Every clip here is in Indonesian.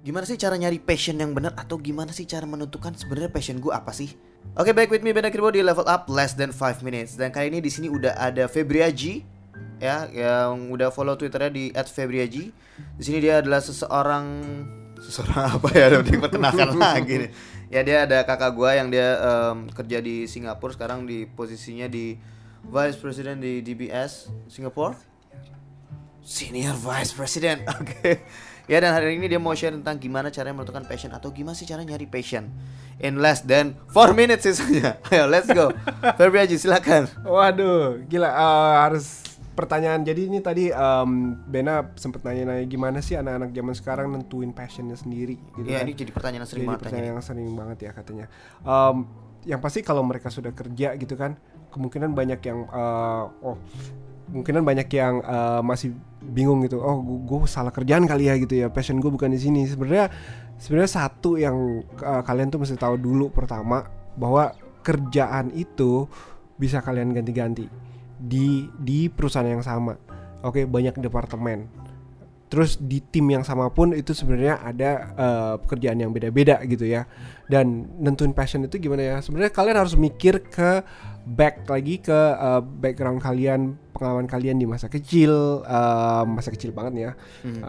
Gimana sih cara nyari passion yang benar atau gimana sih cara menentukan sebenarnya passion gue apa sih? Oke, back with me Ben Akirbo di Level Up Less Than 5 Minutes. Dan kali ini di sini udah ada Febriaji ya yang udah follow Twitternya di @febriaji. Di sini dia adalah seseorang seseorang apa ya udah diperkenalkan lagi nih. Ya dia ada kakak gua yang dia em, kerja di Singapura sekarang di posisinya di Vice President di DBS Singapore. Senior Vice President. Oke. Ya dan hari ini dia mau share tentang gimana caranya menentukan passion atau gimana sih cara nyari passion in less than 4 minutes sisanya. Ayo let's go. Febriaji silakan. Waduh, gila eh, harus pertanyaan. Jadi ini tadi em, Bena sempet nanya-nanya gimana sih anak-anak zaman sekarang nentuin passionnya sendiri gitu Ya kan. ini jadi pertanyaan yang sering Jadi banget tanya. pertanyaan yang sering banget ya katanya. Em, yang pasti kalau mereka sudah kerja gitu kan, kemungkinan banyak yang eh, oh kemungkinan banyak yang eh, masih bingung gitu. Oh, gue salah kerjaan kali ya gitu ya. Passion gue bukan di sini. Sebenarnya sebenarnya satu yang eh, kalian tuh mesti tahu dulu pertama bahwa kerjaan itu bisa kalian ganti-ganti di di perusahaan yang sama. Oke, banyak departemen terus di tim yang sama pun itu sebenarnya ada eh, pekerjaan yang beda-beda gitu ya dan nentuin passion itu gimana ya sebenarnya kalian harus mikir ke back lagi ke eh, background kalian pengalaman kalian di masa kecil eh, masa kecil banget ya. Em,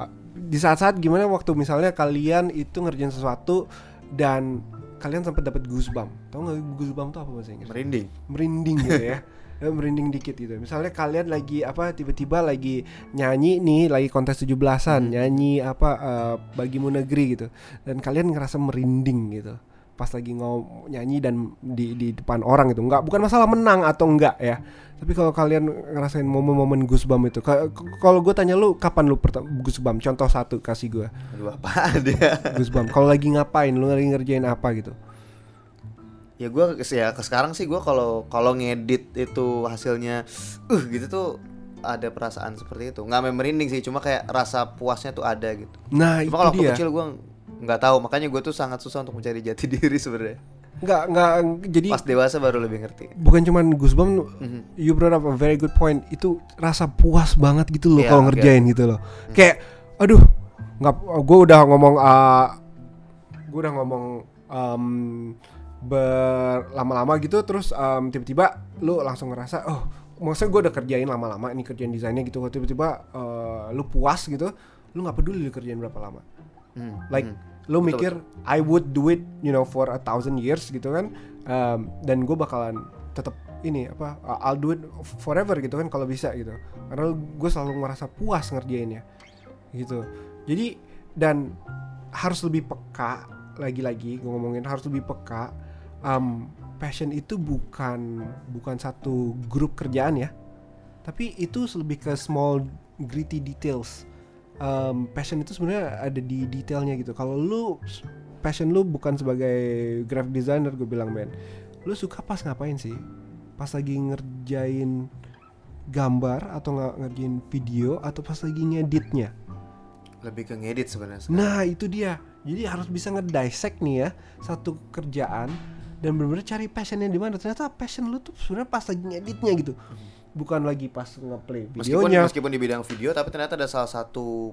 a- di saat-saat gimana waktu misalnya kalian itu ngerjain sesuatu dan kalian sempat dapat goosebump. Tau nggak goosebump itu apa bahasa Inggris? Merinding. merinding gitu ya. Ya, merinding dikit gitu. Misalnya kalian lagi apa tiba-tiba lagi nyanyi nih lagi kontes 17-an nyanyi apa eh, bagimu negeri gitu. Dan kalian ngerasa merinding gitu pas lagi ngom nyanyi dan di di depan orang gitu. Nggak bukan masalah menang atau enggak ya. Tapi kalau kalian ngerasain momen-momen goosebump itu kalau gue tanya lu kapan lu pertama goosebump? Contoh satu kasih gue Aduh apa dia? goosebump. Kalau lagi ngapain? Lu lagi ngerjain apa gitu? Ya gue ya ke sekarang sih gue kalau kalau ngedit itu hasilnya uh gitu tuh ada perasaan seperti itu. Nggak merinding sih. Cuma kayak rasa puasnya tuh ada gitu. Nah cuma kalau waktu kecil gue nggak tahu makanya gue tuh sangat susah untuk mencari jati diri sebenarnya. Nggak nggak jadi pas dewasa baru lebih ngerti. bukan cuman goosebump Mhm. you brought up a very good point. Itu rasa puas banget gitu loh Iya, kalau ngerjain gitu loh. Kayak aduh nggak gue udah ngomong uh, gue udah ngomong um, berlama-lama gitu terus um, tiba-tiba lu langsung ngerasa oh maksudnya gue udah kerjain lama-lama ini kerjain desainnya gitu tiba-tiba uh, lu puas gitu lu nggak peduli lu kerjain berapa lama Hmm, like hmm. lu Betul, mikir I would do it you know for a thousand years gitu kan. Um, dan gue bakalan tetap ini apa uh, I'll do it forever gitu kan kalau bisa gitu. Karena gue selalu ngerasa puas ngerjainnya gitu. Jadi dan harus lebih peka lagi-lagi gue ngomongin harus lebih peka um, passion itu bukan bukan satu grup kerjaan ya. Tapi itu lebih ke small gritty details um, passion itu sebenarnya ada di detailnya gitu kalau lu passion lu bukan sebagai graphic designer gue bilang men lu suka pas ngapain sih pas lagi ngerjain gambar atau nggak ngerjain video atau pas lagi ngeditnya lebih ke ngedit sebenarnya. Nah itu dia. Jadi harus bisa ngedissect nih ya satu kerjaan dan benar-benar cari passionnya di mana. Ternyata passion lu tuh sebenarnya pas lagi ngeditnya gitu, bukan lagi pas ngeplay meskipun videonya. meskipun di bidang video tapi ternyata ada salah satu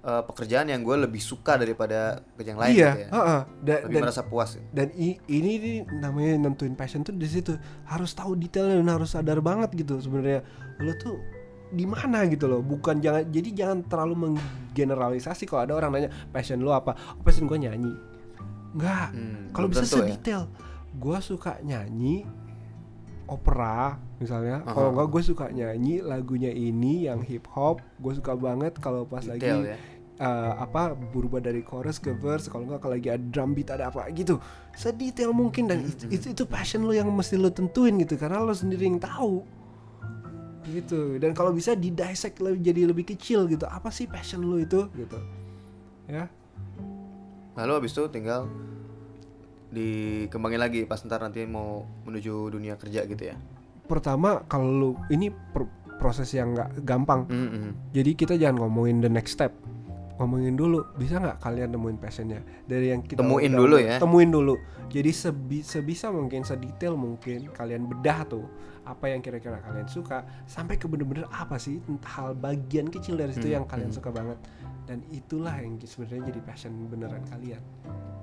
uh, pekerjaan yang gue lebih suka daripada kerjaan lain iya, gitu ya heeh. Da- lebih dan, merasa puas ya. dan i- ini nih namanya nentuin passion tuh di situ harus tahu detailnya dan harus sadar banget gitu sebenarnya lu tuh di mana gitu loh bukan jangan jadi jangan terlalu menggeneralisasi kalau ada orang nanya passion lu apa oh, passion gue nyanyi Enggak, Hmm, kalau bisa tentu ya. sedetail gue suka nyanyi opera misalnya. Aha. kalau enggak gue suka nyanyi lagunya ini yang hip hop. Gue suka banget kalau pas Detail lagi ya. eh, apa berubah dari chorus ke verse. Kalau enggak kalau lagi ada drum beat ada apa gitu. Sedetail mungkin dan itu, itu, itu passion lo yang mesti lo tentuin gitu. Karena lo sendiri yang tahu. Gitu. Dan kalau bisa di dissect lebih jadi lebih kecil gitu. Apa sih passion lo itu? Gitu. Ya. Lalu abis itu tinggal dikembangin lagi pas ntar nanti mau menuju dunia kerja gitu ya. pertama kalau lu ini proses yang nggak gampang Mm-mm. jadi kita jangan ngomongin the next step ngomongin dulu bisa nggak kalian nemuin passionnya dari yang kita Temuin udah- dulu ya. temuin dulu jadi sebi- sebisa mungkin sedetail mungkin kalian bedah tuh apa yang kira-kira kalian suka sampai ke bener-bener apa sih hal bagian kecil dari situ Hmm, yang kalian hmm. suka banget dan itulah yang sebenarnya jadi passion beneran kalian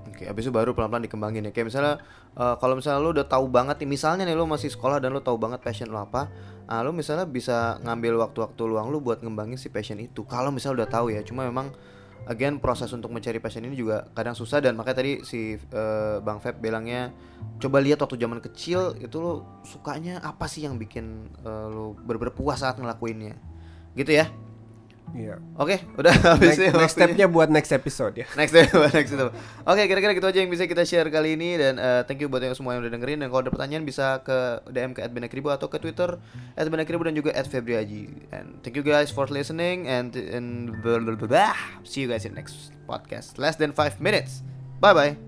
Oke, abis itu baru pelan-pelan dikembangin ya. Kayak misalnya eh, kalau misalnya lu udah tahu banget nih, misalnya nih lu masih sekolah dan lu tahu banget passion lu apa, ah lu misalnya bisa ngambil waktu-waktu luang lu buat ngembangin si passion itu. Kalau misalnya udah tahu ya, cuma memang again proses untuk mencari passion ini juga kadang susah dan makanya tadi si eh, Bang Feb bilangnya coba lihat waktu zaman kecil itu lu sukanya apa sih yang bikin eh, lu bener-bener puas saat ngelakuinnya. Gitu ya. Iya. Oke, udah next, habis next waktunya. stepnya buat next episode ya Next day, next itu. Oke, kira-kira gitu aja yang bisa kita share kali ini dan eh, thank you buat yang semua yang udah dengerin dan kalau ada pertanyaan bisa ke DM ke @benakribo atau ke Twitter @benakribo dan juga @febriaji. And thank you guys for listening and and blah, blah, blah, blah. see you guys in next podcast. Less than 5 minutes. Bye bye.